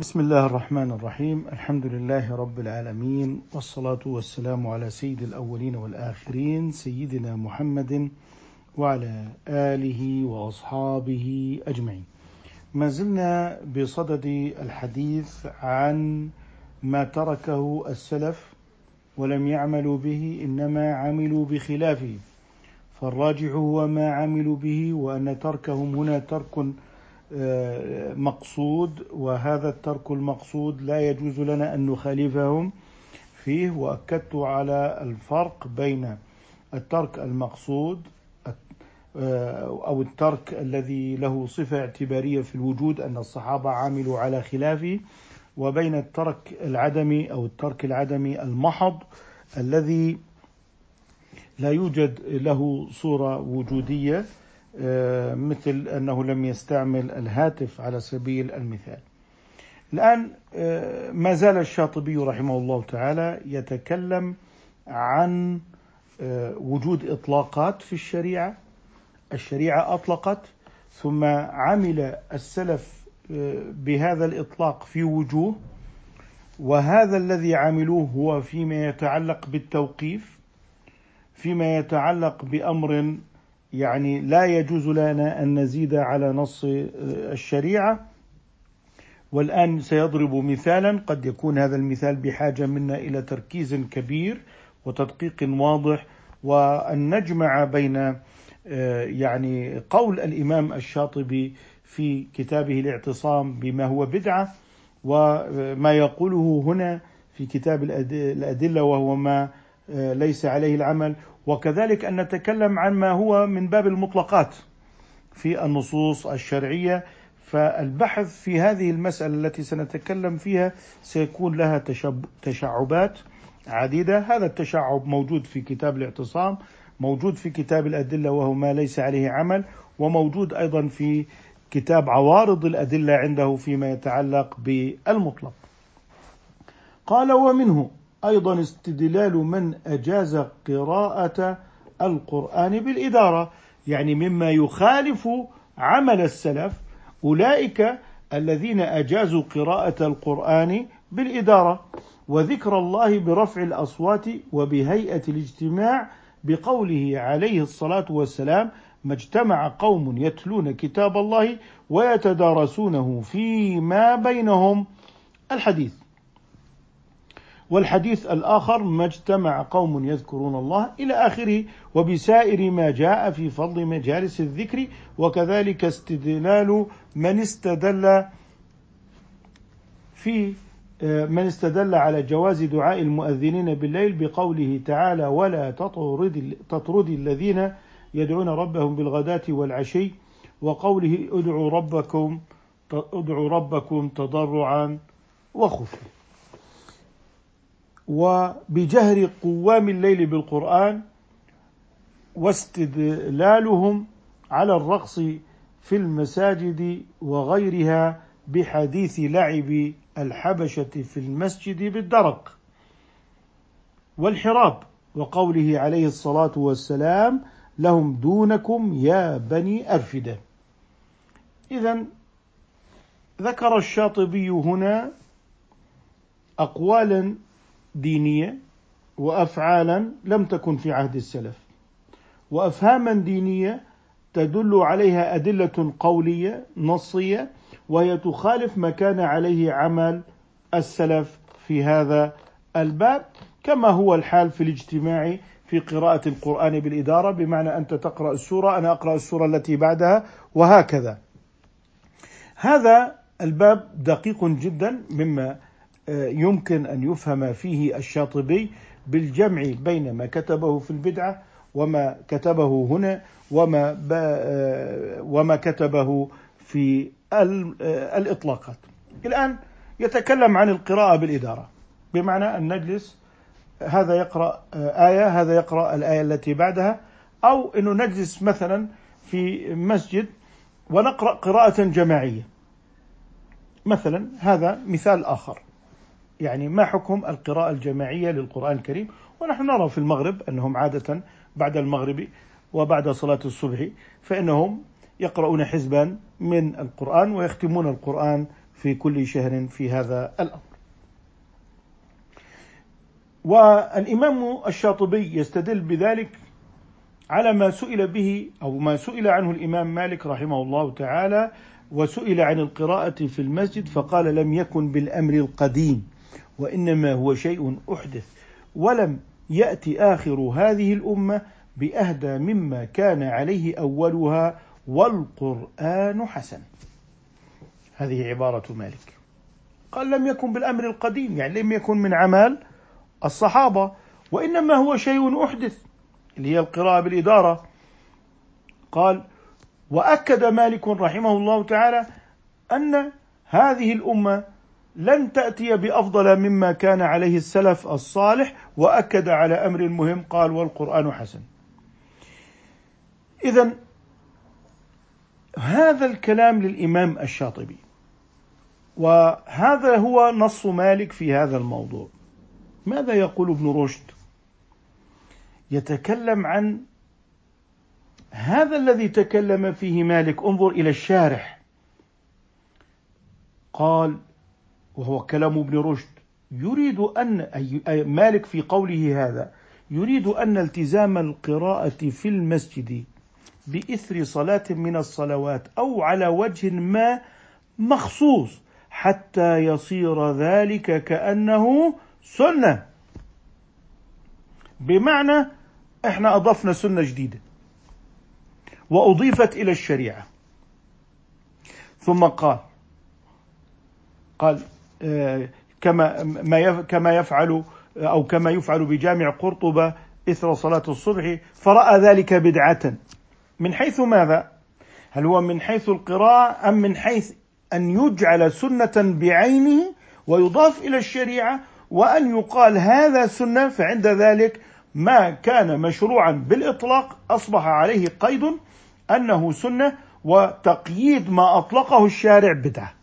بسم الله الرحمن الرحيم. الحمد لله رب العالمين والصلاة والسلام على سيد الأولين والآخرين سيدنا محمد وعلى آله وأصحابه أجمعين. ما زلنا بصدد الحديث عن ما تركه السلف ولم يعملوا به إنما عملوا بخلافه. فالراجح هو ما عملوا به وأن تركهم هنا ترك مقصود وهذا الترك المقصود لا يجوز لنا أن نخالفهم فيه وأكدت على الفرق بين الترك المقصود أو الترك الذي له صفة اعتبارية في الوجود أن الصحابة عملوا على خلافه وبين الترك العدمي أو الترك العدمي المحض الذي لا يوجد له صورة وجودية. مثل أنه لم يستعمل الهاتف على سبيل المثال. الآن آه، ما زال الشاطبي رحمه الله تعالى يتكلم عن آه، وجود إطلاقات في الشريعة. الشريعة أطلقت ثم عمل السلف بهذا الإطلاق في وجوه. وهذا الذي عملوه هو فيما يتعلق بالتوقيف فيما يتعلق بأمر يعني لا يجوز لنا أن نزيد على نص الشريعة. والآن سيضرب مثالا قد يكون هذا المثال بحاجة منا إلى تركيز كبير وتدقيق واضح. وأن نجمع بين يعني قول الإمام الشاطبي في كتابه الاعتصام بما هو بدعة وما يقوله هنا في كتاب الأدلة وهو ما ليس عليه العمل. وكذلك أن نتكلم عن ما هو من باب المطلقات في النصوص الشرعية فالبحث في هذه المسألة التي سنتكلم فيها سيكون لها تشعبات عديدة. هذا التشعب موجود في كتاب الاعتصام موجود في كتاب الأدلة وهو ما ليس عليه عمل وموجود أيضا في كتاب عوارض الأدلة عنده فيما يتعلق بالمطلق. قال ومنه أيضا استدلال من أجاز قراءة القرآن بالإدارة يعني مما يخالف عمل السلف أولئك الذين أجازوا قراءة القرآن بالإدارة وذكر الله برفع الأصوات وبهيئة الاجتماع بقوله عليه الصلاة والسلام ما اجتمع قوم يتلون كتاب الله ويتدارسونه فيما بينهم. الحديث. والحديث الآخر ما اجتمع قوم يذكرون الله إلى آخره وبسائر ما جاء في فضل مجالس الذكر وكذلك استدلال من استدل في من استدل على جواز دعاء المؤذنين بالليل بقوله تعالى ولا تطرد تطرد الذين يدعون ربهم بالغداة والعشي وقوله ادعوا ربكم ادعوا ربكم تضرعا وخفيا وبجهر قوام الليل بالقرآن واستدلالهم على الرقص في المساجد وغيرها بحديث لعب الحبشة في المسجد بالدرق والحراب وقوله عليه الصلاة والسلام لهم دونكم يا بني أرفدة. إذا ذكر الشاطبي هنا أقوالا دينية وافعالا لم تكن في عهد السلف وافهاما دينية تدل عليها أدلة قولية نصية وهي تخالف ما كان عليه عمل السلف في هذا الباب كما هو الحال في الاجتماع في قراءة القرآن بالإدارة بمعنى أنت تقرأ السورة أنا أقرأ السورة التي بعدها وهكذا. هذا الباب دقيق جدا مما يمكن أن يفهم فيه الشاطبي بالجمع بين ما كتبه في البدعة وما كتبه هنا وما وما كتبه في الإطلاقات. الآن يتكلم عن القراءة بالإدارة بمعنى أن نجلس هذا يقرأ آية هذا يقرأ الآية التي بعدها أو انه نجلس مثلا في مسجد ونقرأ قراءة جماعية. مثلا هذا مثال آخر. يعني ما حكم القراءة الجماعية للقرآن الكريم؟ ونحن نرى في المغرب أنهم عادة بعد المغرب وبعد صلاة الصبح فإنهم يقرؤون حزبا من القرآن ويختمون القرآن في كل شهر في هذا الأمر. والإمام الشاطبي يستدل بذلك على ما سئل به أو ما سئل عنه الإمام مالك رحمه الله تعالى وسئل عن القراءة في المسجد فقال لم يكن بالأمر القديم. وإنما هو شيء أحدث. ولم يأتي آخر هذه الأمة بأهدى مما كان عليه أولها والقرآن حسن. هذه عبارة مالك. قال لم يكن بالأمر القديم يعني لم يكن من عمل الصحابة وإنما هو شيء أحدث اللي هي القراءة بالإدارة. قال وأكد مالك رحمه الله تعالى أن هذه الأمة لن تأتي بأفضل مما كان عليه السلف الصالح وأكد على أمر مهم قال والقرآن حسن. إذا هذا الكلام للإمام الشاطبي وهذا هو نص مالك في هذا الموضوع. ماذا يقول ابن رشد؟ يتكلم عن هذا الذي تكلم فيه مالك انظر إلى الشارح. قال وهو كلام ابن رشد. يريد أن أي مالك في قوله هذا يريد أن التزام القراءة في المسجد بإثر صلاة من الصلوات أو على وجه ما مخصوص حتى يصير ذلك كأنه سنة. بمعنى إحنا أضفنا سنة جديدة وأضيفت إلى الشريعة. ثم قال قال كما ما كما يفعل أو كما يفعل بجامع قرطبة إثر صلاة الصبح فرأى ذلك بدعة من حيث ماذا؟ هل هو من حيث القراءة أم من حيث أن يجعل سنة بعينه ويضاف إلى الشريعة وأن يقال هذا سنة فعند ذلك ما كان مشروعا بالإطلاق أصبح عليه قيد أنه سنة وتقييد ما أطلقه الشارع بدعة.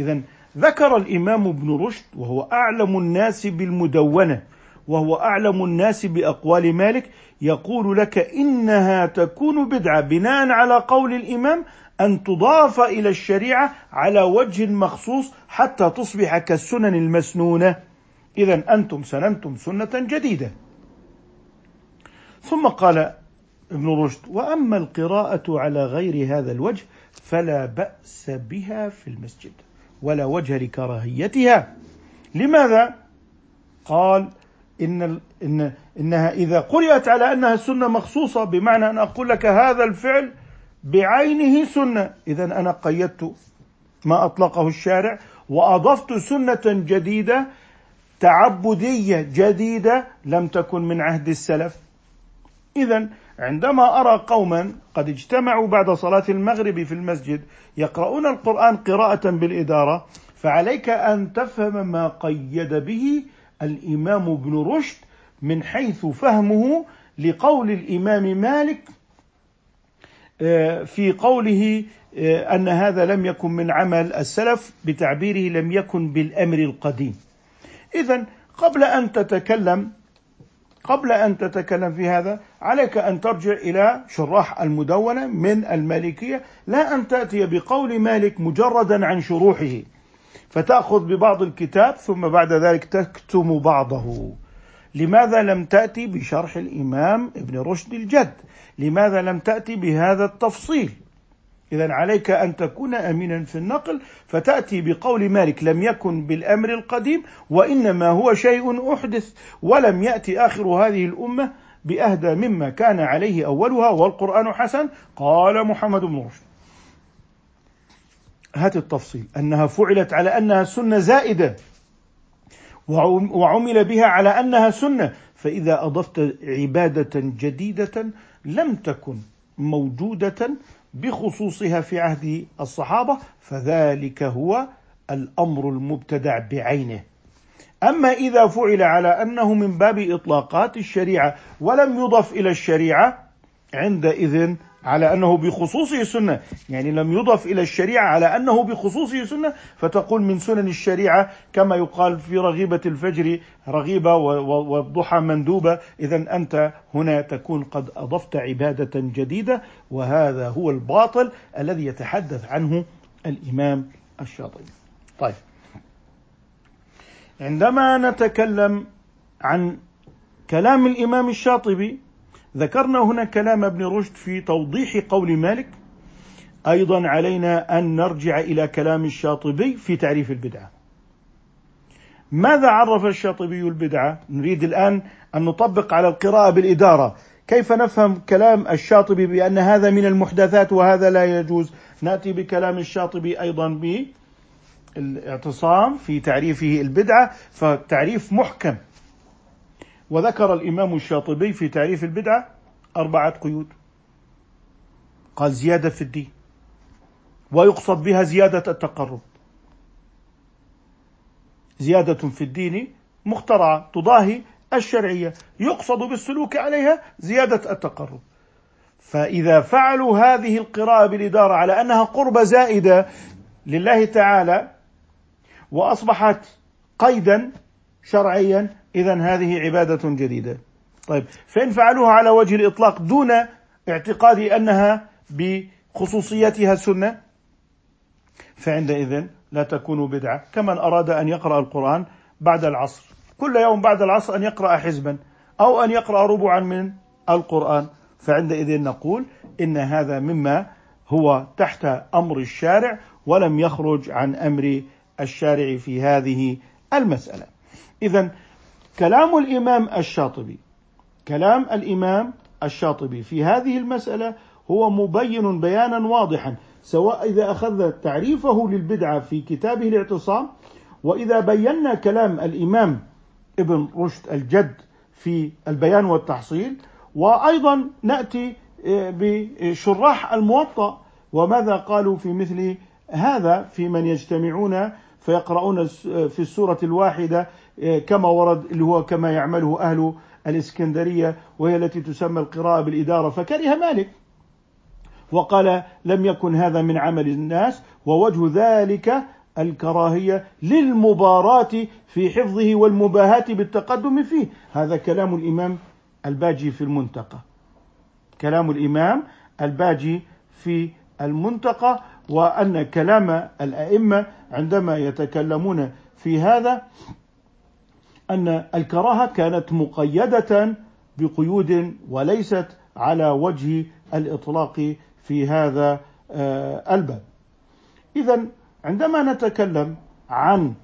اذا ذكر الإمام ابن رشد وهو أعلم الناس بالمدونة وهو أعلم الناس بأقوال مالك يقول لك إنها تكون بدعة بناء على قول الإمام أن تضاف إلى الشريعة على وجه مخصوص حتى تصبح كالسنن المسنونة. إذا أنتم سننتم سنة جديدة. ثم قال ابن رشد وأما القراءة على غير هذا الوجه فلا بأس بها في المسجد. ولا وجه لكراهيتها. لماذا؟ قال إن إن إنها إذا قرأت على أنها سنة مخصوصة بمعنى أن أقول لك هذا الفعل بعينه سنة. إذا أنا قيدت ما أطلقه الشارع وأضفت سنة جديدة تعبدية جديدة لم تكن من عهد السلف. اذا عندما أرى قوما قد اجتمعوا بعد صلاة المغرب في المسجد يقرؤون القرآن قراءة بالإدارة فعليك أن تفهم ما قيد به الإمام ابن رشد من حيث فهمه لقول الإمام مالك آه، في قوله آه، أن هذا لم يكن من عمل السلف بتعبيره لم يكن بالأمر القديم. إذا قبل أن تتكلم قبل أن تتكلم في هذا عليك أن ترجع إلى شراح المدونة من المالكية لا أن تأتي بقول مالك مجردا عن شروحه. فتأخذ ببعض الكتاب ثم بعد ذلك تكتم بعضه. لماذا لم تأتي بشرح الإمام ابن رشد الجد؟ لماذا لم تأتي بهذا التفصيل؟ إذا عليك أن تكون أمينا في النقل فتأتي بقول مالك لم يكن بالأمر القديم وإنما هو شيء أحدث ولم يأتي آخر هذه الأمة بأهدى مما كان عليه أولها والقرآن حسن. قال محمد بن رشد. هات التفصيل. أنها فعلت على أنها سنة زائدة وعمل بها على أنها سنة. فإذا أضفت عبادة جديدة لم تكن موجودة بخصوصها في عهد الصحابة فذلك هو الأمر المبتدع بعينه. أما إذا فعل على أنه من باب إطلاقات الشريعة ولم يضف إلى الشريعة عندئذ على أنه بخصوصه سنة، يعني لم يضف إلى الشريعة على أنه بخصوصه سنة، فتقول من سنن الشريعة كما يقال في رغيبة الفجر رغيبة والضحى مندوبة، اذا أنت هنا تكون قد أضفت عبادة جديدة وهذا هو الباطل الذي يتحدث عنه الإمام الشاطبي. طيب. عندما نتكلم عن كلام الإمام الشاطبي ذكرنا هنا كلام ابن رشد في توضيح قول مالك. أيضا علينا أن نرجع إلى كلام الشاطبي في تعريف البدعة. ماذا عرف الشاطبي البدعة؟ نريد الآن أن نطبق على القراءة بالإدارة. كيف نفهم كلام الشاطبي بأن هذا من المحدثات وهذا لا يجوز؟ نأتي بكلام الشاطبي أيضا بالاعتصام في تعريفه البدعة فتعريف محكم. وذكر الإمام الشاطبي في تعريف البدعة أربعة قيود. قال زيادة في الدين. ويقصد بها زيادة التقرب. زيادة في الدين مخترعة تضاهي الشرعية. يقصد بالسلوك عليها زيادة التقرب. فإذا فعلوا هذه القراءة بالإدارة على أنها قربة زائدة لله تعالى وأصبحت قيدا شرعيا إذا هذه عبادة جديدة. طيب فإن فعلوها على وجه الإطلاق دون اعتقاد أنها بخصوصيتها سنة فعندئذ لا تكون بدعة كمن أراد أن يقرأ القرآن بعد العصر. كل يوم بعد العصر أن يقرأ حزبا أو أن يقرأ ربعا من القرآن. فعندئذ نقول إن هذا مما هو تحت أمر الشارع ولم يخرج عن أمر الشارع في هذه المسألة. إذا كلام الإمام الشاطبي كلام الإمام الشاطبي في هذه المسألة هو مبين بيانا واضحا سواء إذا أخذ تعريفه للبدعة في كتابه الاعتصام وإذا بينا كلام الإمام ابن رشد الجد في البيان والتحصيل وأيضا نأتي آه، بشراح الموطأ وماذا قالوا في مثل هذا في من يجتمعون فيقرؤون في السورة الواحدة كما ورد اللي هو كما يعمله أهل الإسكندرية وهي التي تسمى القراءة بالإدارة. فكره مالك وقال لم يكن هذا من عمل الناس ووجه ذلك الكراهية للمباراة في حفظه والمباهاة بالتقدم فيه. هذا كلام الإمام الباجي في المنتقى كلام الإمام الباجي في المنتقى وأن كلام الأئمة عندما يتكلمون في هذا أن الكراهة كانت مقيدة بقيود وليست على وجه الإطلاق في هذا آه، الباب. إذا عندما نتكلم عن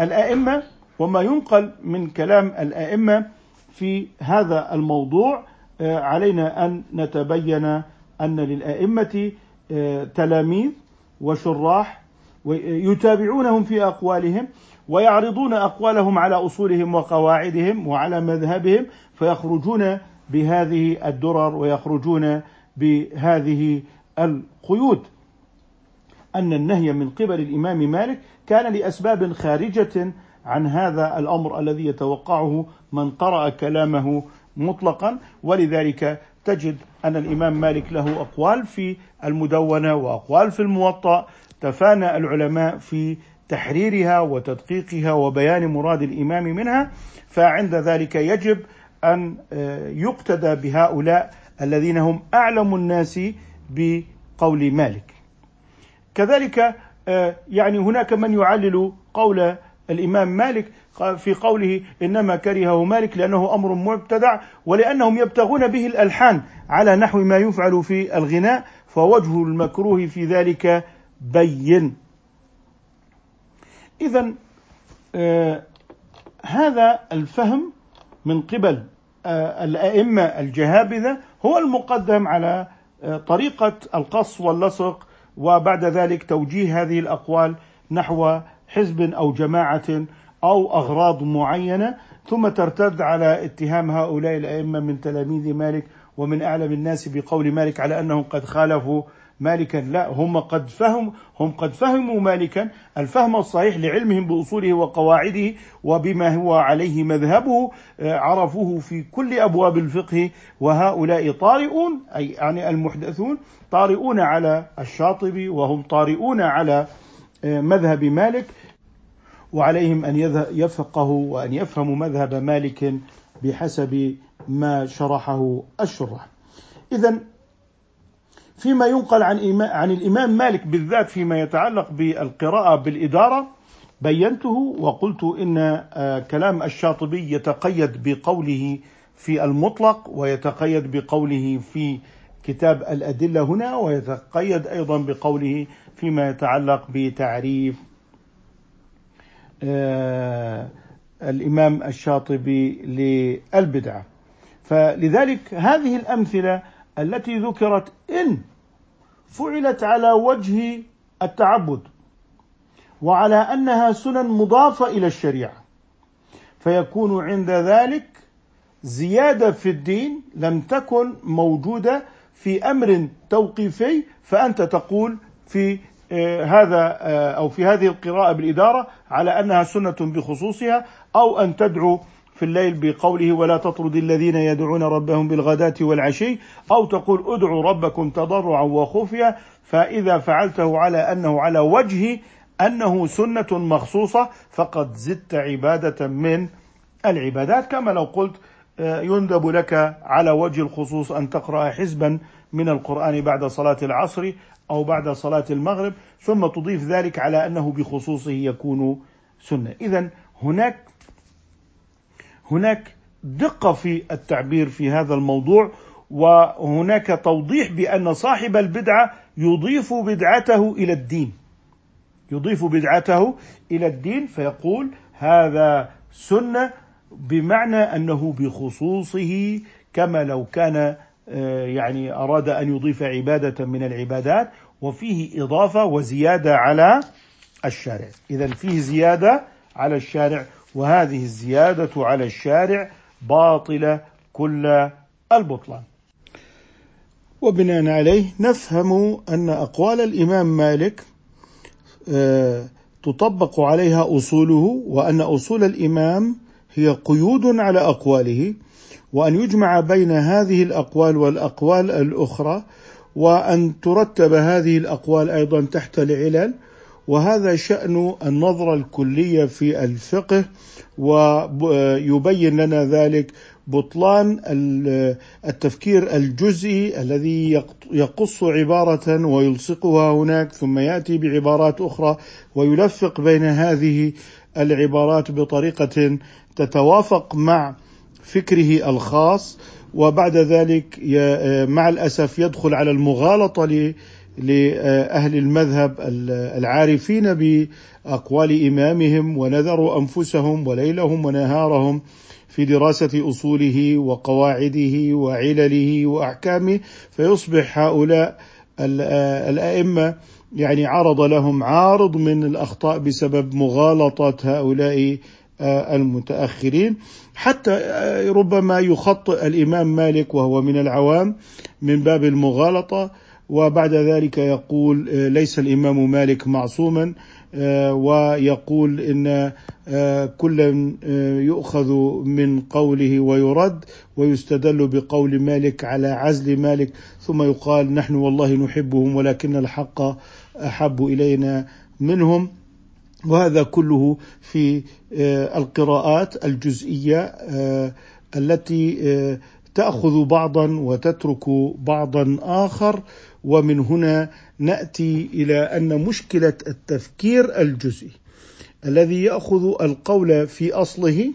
الأئمة وما ينقل من كلام الأئمة في هذا الموضوع آه، علينا أن نتبين أن للأئمة آه، تلاميذ وشراح يتابعونهم في أقوالهم ويعرضون أقوالهم على أصولهم وقواعدهم وعلى مذهبهم فيخرجون بهذه الدرر ويخرجون بهذه القيود. أن النهي من قبل الإمام مالك كان لأسباب خارجة عن هذا الأمر الذي يتوقعه من قرأ كلامه مطلقا ولذلك تجد أن الإمام مالك له أقوال في المدونة وأقوال في الموطأ تفانى العلماء في تحريرها وتدقيقها وبيان مراد الإمام منها فعند ذلك يجب أن آه، يقتدى بهؤلاء الذين هم أعلم الناس بقول مالك. كذلك آه، يعني هناك من يعلل قول الإمام مالك في قوله إنما كرهه مالك لأنه أمر مبتدع ولأنهم يبتغون به الألحان على نحو ما يفعل في الغناء فوجه المكروه في ذلك بين. إذا آه هذا الفهم من قبل آه الأئمة الجهابذة هو المقدم على آه طريقة القص واللصق وبعد ذلك توجيه هذه الأقوال نحو حزب أو جماعة أو أغراض معينة ثم ترتد على اتهام هؤلاء الأئمة من تلاميذ مالك ومن أعلم الناس بقول مالك على أنهم قد خالفوا مالكا. لا هم قد فهم هم قد فهموا مالكا. الفهم الصحيح لعلمهم بأصوله وقواعده وبما هو عليه مذهبه آه، عرفوه في كل أبواب الفقه. وهؤلاء طارئون أي يعني المحدثون طارئون على الشاطبي وهم طارئون على آه، مذهب مالك. وعليهم أن يفقهوا وأن يفهموا مذهب مالك بحسب ما شرحه الشراح. اذا فيما ينقل عن عن الإمام مالك بالذات فيما يتعلق بالقراءة بالإدارة بينته وقلت إن آه، كلام الشاطبي يتقيد بقوله في المطلق ويتقيد بقوله في كتاب الأدلة هنا ويتقيد أيضا بقوله فيما يتعلق بتعريف آه، الإمام الشاطبي للبدعه فلذلك هذه الأمثلة التي ذكرت إن فعلت على وجه التعبد وعلى أنها سنن مضافة إلى الشريعة فيكون عند ذلك زيادة في الدين لم تكن موجودة في أمر توقيفي فأنت تقول في آه، هذا آه، أو في هذه القراءة بالإدارة على أنها سنة بخصوصها أو أن تدعو في الليل بقوله ولا تطرد الذين يدعون ربهم بالغداة والعشي أو تقول ادعوا ربكم تضرعا وخفيا فإذا فعلته على أنه على وجه أنه سنة مخصوصة فقد زدت عبادة من العبادات كما لو قلت آه، يندب لك على وجه الخصوص أن تقرأ حزبا من القرآن بعد صلاة العصر أو بعد صلاة المغرب ثم تضيف ذلك على أنه بخصوصه يكون سنة. إذا هناك هناك دقة في التعبير في هذا الموضوع وهناك توضيح بأن صاحب البدعة يضيف بدعته إلى الدين. يضيف بدعته إلى الدين فيقول هذا سنة بمعنى أنه بخصوصه كما لو كان آه، يعني أراد أن يضيف عبادة من العبادات وفيه إضافة وزيادة على الشارع. اذا فيه زيادة على الشارع. وهذه الزيادة على الشارع باطلة كل البطلان. وبناء عليه نفهم أن أقوال الإمام مالك آه، تطبق عليها أصوله وأن أصول الإمام هي قيود على أقواله وأن يجمع بين هذه الأقوال والأقوال الأخرى وأن ترتب هذه الأقوال أيضا تحت العلل وهذا شأن النظرة الكلية في الفقه ويبين لنا ذلك بطلان التفكير الجزئي الذي يقص عبارة ويلصقها هناك ثم يأتي بعبارات أخرى ويلفق بين هذه العبارات بطريقة تتوافق مع فكره الخاص وبعد ذلك مع الأسف يدخل على المغالطة لأهل المذهب العارفين بأقوال إمامهم ونذروا أنفسهم وليلهم ونهارهم في دراسة أصوله وقواعده وعلله وأحكامه فيصبح هؤلاء الأئمة يعني عرض لهم عارض من الأخطاء بسبب مغالطة هؤلاء المتأخرين. حتى ربما يخطئ الإمام مالك وهو من العوام من باب المغالطة وبعد ذلك يقول آه، ليس الإمام مالك معصوما آه، ويقول إن آه، كل يؤخذ من قوله ويرد ويستدل بقول مالك على عزل مالك ثم يقال نحن والله نحبهم ولكن الحق أحب إلينا منهم. وهذا كله في القراءات الجزئية التي تأخذ بعضا وتترك بعضا آخر. ومن هنا نأتي إلى أن مشكلة التفكير الجزئي الذي يأخذ القول في أصله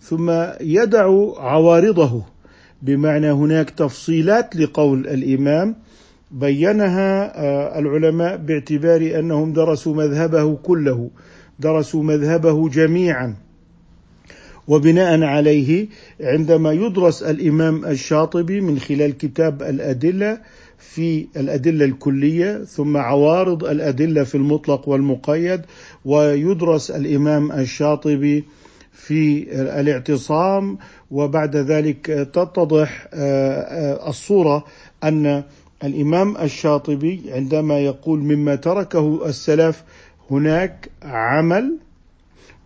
ثم يدع عوارضه. بمعنى هناك تفصيلات لقول الإمام بينها آه، العلماء باعتبار أنهم درسوا مذهبه كله درسوا مذهبه جميعا. وبناء عليه عندما يدرس الإمام الشاطبي من خلال كتاب الأدلة في الأدلة الكلية ثم عوارض الأدلة في المطلق والمقيد ويدرس الإمام الشاطبي في الاعتصام وبعد ذلك تتضح آه، الصورة أن الإمام الشاطبي عندما يقول مما تركه السلف هناك عمل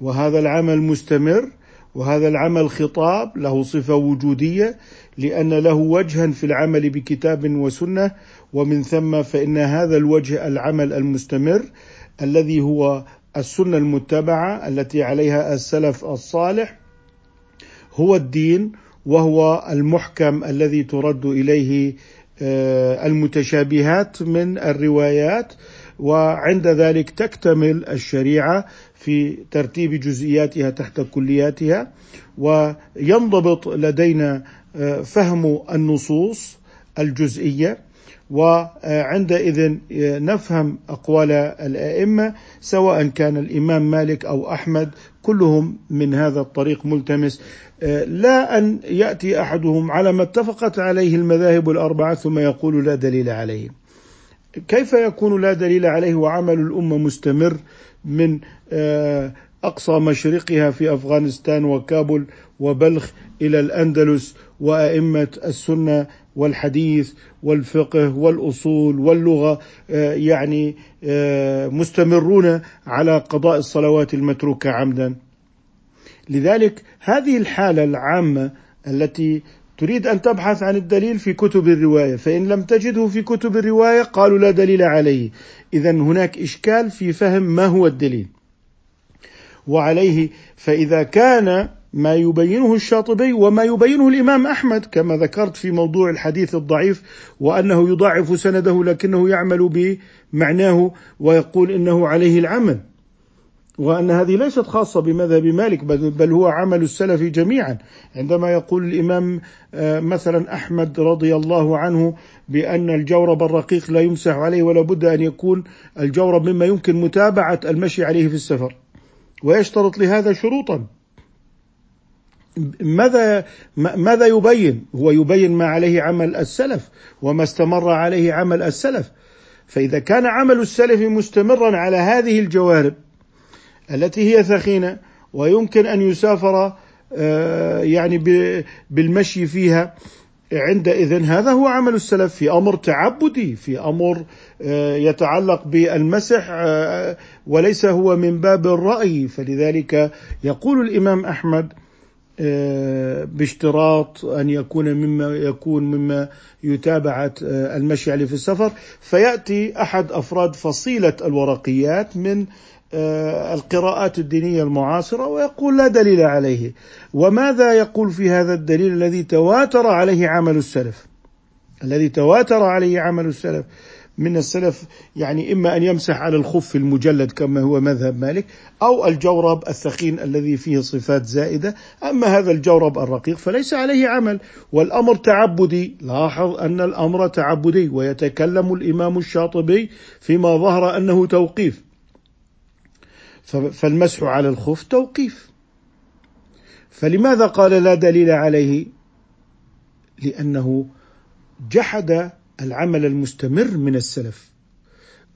وهذا العمل مستمر وهذا العمل خطاب له صفة وجودية لأن له وجها في العمل بكتاب وسنة ومن ثم فإن هذا الوجه العمل المستمر الذي هو السنة المتبعة التي عليها السلف الصالح هو الدين وهو المحكم الذي ترد إليه المتشابهات من الروايات وعند ذلك تكتمل الشريعة في ترتيب جزئياتها تحت كلياتها وينضبط لدينا فهم النصوص الجزئية وعندئذ نفهم أقوال الأئمة سواء كان الإمام مالك أو أحمد كلهم من هذا الطريق ملتمس لا أن يأتي أحدهم على ما اتفقت عليه المذاهب الأربعة ثم يقول لا دليل عليه. كيف يكون لا دليل عليه وعمل الأمة مستمر من أقصى مشرقها في أفغانستان وكابل وبلخ إلى الأندلس وأئمة السنة والحديث والفقه والأصول واللغة آه، يعني آه، مستمرون على قضاء الصلوات المتروكة عمدا. لذلك هذه الحالة العامة التي تريد أن تبحث عن الدليل في كتب الرواية، فإن لم تجده في كتب الرواية قالوا لا دليل عليه، اذا هناك إشكال في فهم ما هو الدليل. وعليه فإذا كان ما يبينه الشاطبي وما يبينه الإمام أحمد كما ذكرت في موضوع الحديث الضعيف وأنه يضاعف سنده لكنه يعمل بمعناه ويقول إنه عليه العمل. وأن هذه ليست خاصة بمذهب مالك بل هو عمل السلف جميعا. عندما يقول الإمام آه، مثلا أحمد رضي الله عنه بأن الجورب الرقيق لا يمسح عليه ولا بد أن يكون الجورب مما يمكن متابعة المشي عليه في السفر. ويشترط لهذا شروطا. ماذا ماذا يبين؟ هو يبين ما عليه عمل السلف وما استمر عليه عمل السلف فإذا كان عمل السلف مستمرا على هذه الجوارب التي هي ثخينة ويمكن أن يسافر آه، يعني بالمشي فيها عندئذ هذا هو عمل السلف في أمر تعبدي في أمر آه، يتعلق بالمسح آه، وليس هو من باب الرأي فلذلك يقول الإمام أحمد باشتراط أن يكون مما يكون مما يتابعه آه، المشي عليه في السفر. فيأتي أحد أفراد فصيلة الورقيات من آه، القراءات الدينية المعاصرة ويقول لا دليل عليه. وماذا يقول في هذا الدليل الذي تواتر عليه عمل السلف؟ الذي تواتر عليه عمل السلف. من السلف يعني إما أن يمسح على الخف المجلد كما هو مذهب مالك أو الجورب الثخين الذي فيه صفات زائدة أما هذا الجورب الرقيق فليس عليه عمل. والأمر تعبدي لاحظ أن الأمر تعبدي ويتكلم الإمام الشاطبي فيما ظهر أنه توقيف. فالمسح على الخف توقيف. فلماذا قال لا دليل عليه؟ لأنه جحد العمل المستمر من السلف.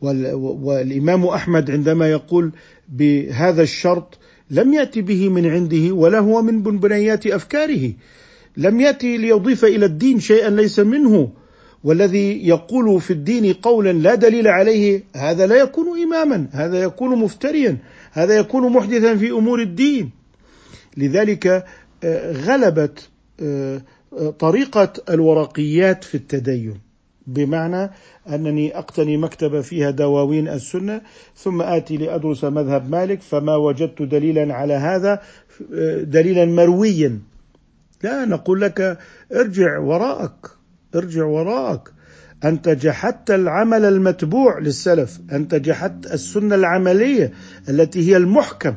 والإمام أحمد عندما يقول بهذا الشرط لم يأتي به من عنده ولا هو من بنبنيات أفكاره. لم يأتي ليضيف إلى الدين شيئا ليس منه. والذي يقول في الدين قولا لا دليل عليه هذا لا يكون اماما هذا يكون مفتريا هذا يكون محدثا في أمور الدين. لذلك آه، غلبت آه، طريقة الورقيات في التدين. بمعنى أنني أقتني مكتبه فيها دواوين السنة ثم آتي لأدرس مذهب مالك فما وجدت دليلا على هذا دليلا مرويا. لا نقول لك ارجع وراءك ارجع وراءك. أنت جحدت العمل المتبوع للسلف أنت جحدت السنة العملية التي هي المحكم.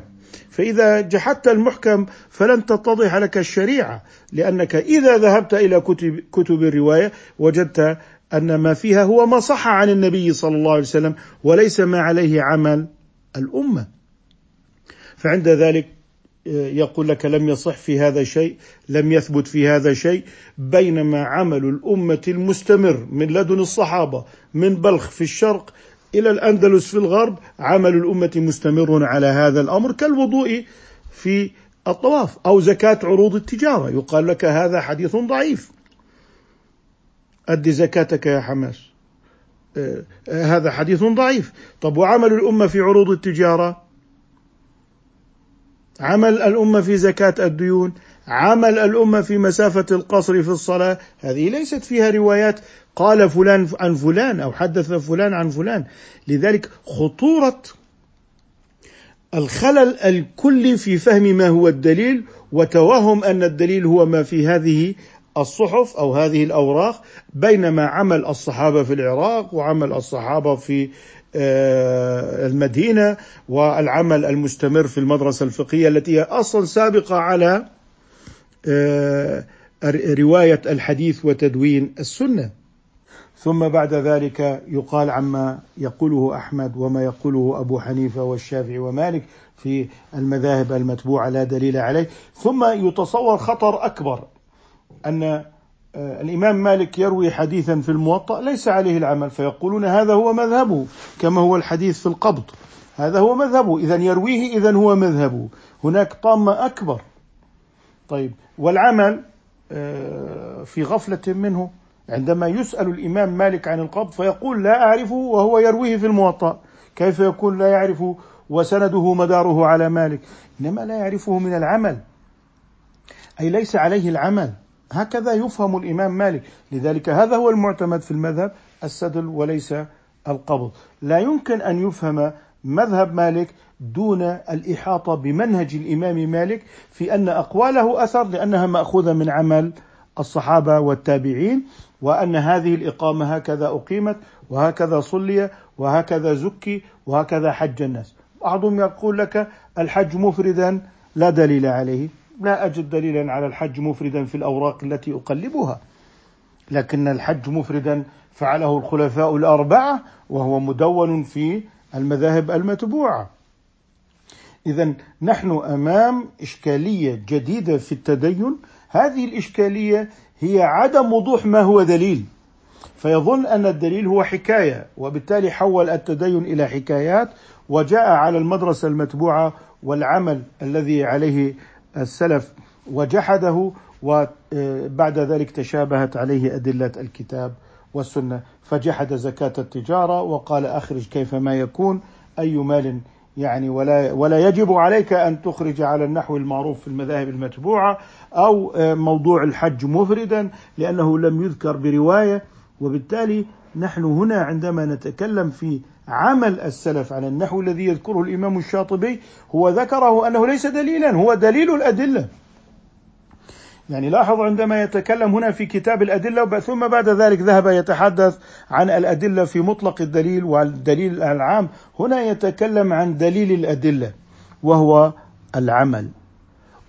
فإذا جحدت المحكم فلن تتضح لك الشريعة لأنك إذا ذهبت إلى كتب, كتب الرواية وجدت أن ما فيها هو ما صح عن النبي صلى الله عليه وسلم وليس ما عليه عمل الأمة. فعند ذلك آه، يقول لك لم يصح في هذا شيء لم يثبت في هذا شيء بينما عمل الأمة المستمر من لدن الصحابة من بلخ في الشرق إلى الأندلس في الغرب عمل الأمة مستمر على هذا الأمر كالوضوء في الطواف أو زكاة عروض التجارة. يقال لك هذا حديث ضعيف. أدي زكاتك يا حماس. آه، هذا حديث ضعيف. طب وعمل الأمة في عروض التجارة؟ عمل الأمة في زكاة الديون؟ عمل الأمة في مسافة القصر في الصلاة؟ هذه ليست فيها روايات. قال فلان عن فلان أو حدث فلان عن فلان. لذلك خطورة الخلل الكلي في فهم ما هو الدليل وتوهم أن الدليل هو ما في هذه الصحف أو هذه الأوراق بينما عمل الصحابة في العراق وعمل الصحابة في آه، المدينة والعمل المستمر في المدرسة الفقهية التي هي أصلا سابقة على آه، رواية الحديث وتدوين السنة. ثم بعد ذلك يقال عما يقوله أحمد وما يقوله أبو حنيفة والشافعي ومالك في المذاهب المتبوعة لا دليل عليه. ثم يتصور خطر أكبر أن آه، الإمام مالك يروي حديثا في الموطأ ليس عليه العمل فيقولون هذا هو مذهبه كما هو الحديث في القبض. هذا هو مذهبه اذا يرويه اذا هو مذهبه. هناك طامة أكبر. طيب والعمل آه، في غفلة منه عندما يسأل الإمام مالك عن القبض فيقول لا أعرفه وهو يرويه في الموطأ. كيف يكون لا يعرف وسنده مداره على مالك؟ إنما لا يعرفه من العمل. أي ليس عليه العمل. هكذا يفهم الإمام مالك. لذلك هذا هو المعتمد في المذهب السدل وليس القبض لا يمكن أن يفهم مذهب مالك دون الإحاطة بمنهج الإمام مالك في أن أقواله أثر لأنها مأخوذة من عمل الصحابة والتابعين وأن هذه الإقامة هكذا أقيمت وهكذا صلي وهكذا زكي وهكذا حج الناس. بعضهم يقول لك الحج مفردا لا دليل عليه. لا أجد دليلا على الحج مفردا في الأوراق التي أقلبها. لكن الحج مفردا فعله الخلفاء الأربعة وهو مدون في المذاهب المتبوعة. إذا نحن أمام إشكالية جديدة في التدين. هذه الإشكالية هي عدم وضوح ما هو دليل. فيظن أن الدليل هو حكاية وبالتالي حول التدين إلى حكايات وجاء على المدرسة المتبوعة والعمل الذي عليه السلف وجحده وبعد ذلك تشابهت عليه أدلة الكتاب والسنة فجحد زكاة التجارة وقال أخرج كيفما يكون أي مال يعني ولا ولا يجب عليك أن تخرج على النحو المعروف في المذاهب المتبوعة أو آه، موضوع الحج مفردا لأنه لم يذكر برواية وبالتالي نحن هنا عندما نتكلم في عمل السلف على النحو الذي يذكره الإمام الشاطبي هو ذكره أنه ليس دليلا هو دليل الأدلة. يعني لاحظ عندما يتكلم هنا في كتاب الأدلة ثم بعد ذلك ذهب يتحدث عن الأدلة في مطلق الدليل والدليل العام. هنا يتكلم عن دليل الأدلة وهو العمل.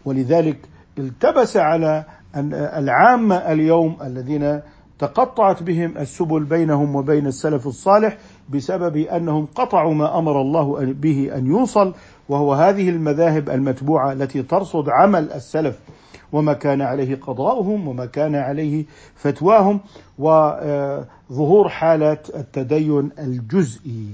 ولذلك التبس على أن العامة اليوم الذين تقطعت بهم السبل بينهم وبين السلف الصالح بسبب أنهم قطعوا ما أمر الله به أن يوصل وهو هذه المذاهب المتبوعة التي ترصد عمل السلف وما كان عليه قضاؤهم وما كان عليه فتواهم وظهور حالة التدين الجزئي.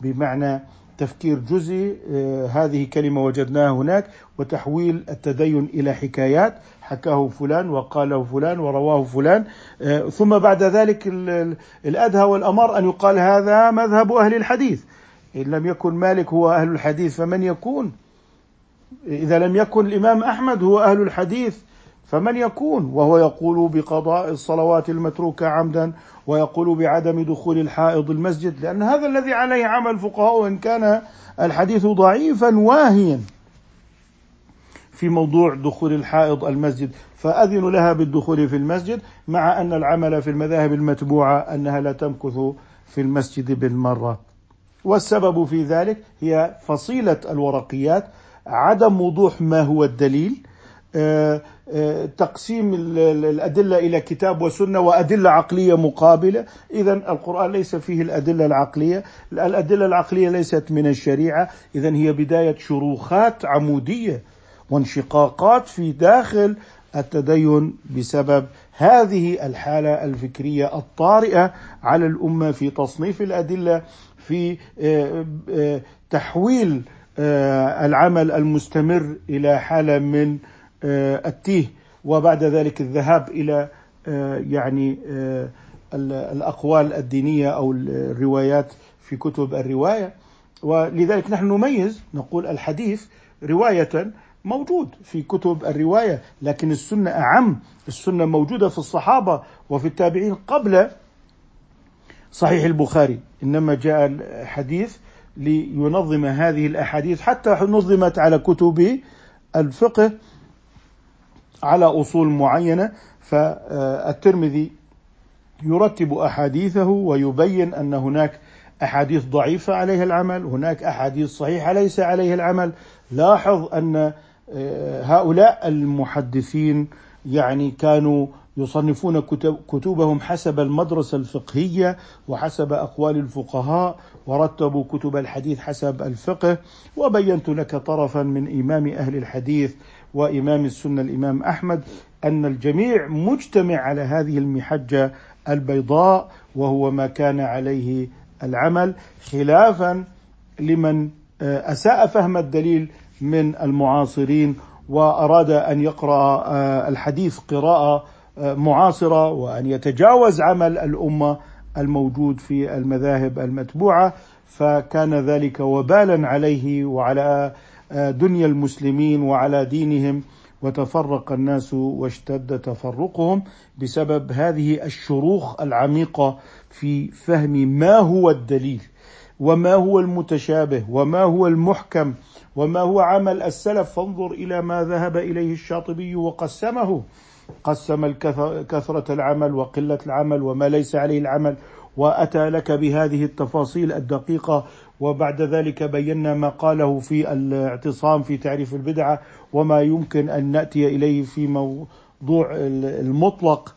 بمعنى تفكير جزئي آه، هذه كلمة وجدناها هناك وتحويل التدين إلى حكايات حكاه فلان وقاله فلان ورواه فلان آه، ثم بعد ذلك الأدهى والأمر أن يقال هذا مذهب أهل الحديث. إن لم يكن مالك هو أهل الحديث فمن يكون؟ إذا لم يكن الإمام أحمد هو أهل الحديث فمن يكون وهو يقول بقضاء الصلوات المتروكة عمدا ويقول بعدم دخول الحائض المسجد لأن هذا الذي عليه عمل الفقهاء وإن كان الحديث ضعيفا واهيا في موضوع دخول الحائض المسجد فأذنوا لها بالدخول في المسجد مع أن العمل في المذاهب المتبوعة أنها لا تمكث في المسجد بالمرة. والسبب في ذلك هي فصيلة الورقيات عدم وضوح ما هو الدليل آه، تقسيم الأدلة إلى كتاب وسنة وأدلة عقلية مقابلة. إذا القرآن ليس فيه الأدلة العقلية. الأدلة العقلية ليست من الشريعة. إذا هي بداية شروخات عمودية وانشقاقات في داخل التدين بسبب هذه الحالة الفكرية الطارئة على الأمة في تصنيف الأدلة في آه، تحويل العمل المستمر إلى حالة من آه، التيه وبعد ذلك الذهاب إلى آه، يعني آه، الأقوال الدينية أو الروايات في كتب الرواية. ولذلك نحن نميز نقول الحديث رواية موجود في كتب الرواية لكن السنة أعم. السنة موجودة في الصحابة وفي التابعين قبل صحيح البخاري. إنما جاء الحديث لينظم هذه الأحاديث حتى نظمت على كتب الفقه. على أصول معينة فالترمذي يرتب أحاديثه ويبين أن هناك أحاديث ضعيفة عليها العمل، هناك أحاديث صحيحة ليس عليها العمل، لاحظ أن آه، هؤلاء المحدثين يعني كانوا يصنفون كتب كتبهم حسب المدرسة الفقهية وحسب أقوال الفقهاء ورتبوا كتب الحديث حسب الفقه. وبينت لك طرفا من إمام أهل الحديث وإمام السنة الإمام أحمد أن الجميع مجتمع على هذه المحجة البيضاء وهو ما كان عليه العمل خلافا لمن آه، أساء فهم الدليل من المعاصرين وأراد أن يقرأ آه، الحديث قراءة معاصرة وأن يتجاوز عمل الأمة الموجود في المذاهب المتبوعة فكان ذلك وبالا عليه وعلى دنيا المسلمين وعلى دينهم وتفرق الناس واشتد تفرقهم بسبب هذه الشروخ العميقة في فهم ما هو الدليل وما هو المتشابه وما هو المحكم وما هو عمل السلف. فانظر إلى ما ذهب إليه الشاطبي وقسمه. قسم كثرة العمل وقلة العمل وما ليس عليه العمل وأتى لك بهذه التفاصيل الدقيقة وبعد ذلك بينا ما قاله في الاعتصام في تعريف البدعة وما يمكن أن نأتي إليه في موضوع المطلق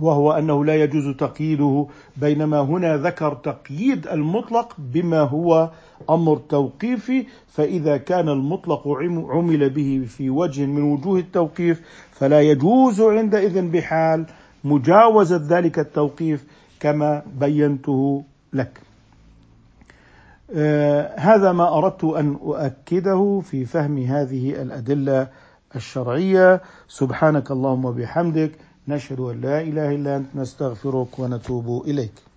وهو أنه لا يجوز تقييده بينما هنا ذكر تقييد المطلق بما هو أمر توقيفي فإذا كان المطلق عمل به في وجه من وجوه التوقيف فلا يجوز عندئذ بحال مجاوزة ذلك التوقيف كما بينته لك. آه هذا ما أردت أن أؤكده في فهم هذه الأدلة الشرعية. سبحانك اللهم وبحمدك نشهد أن لا إله إلا أنت نستغفرك ونتوب إليك.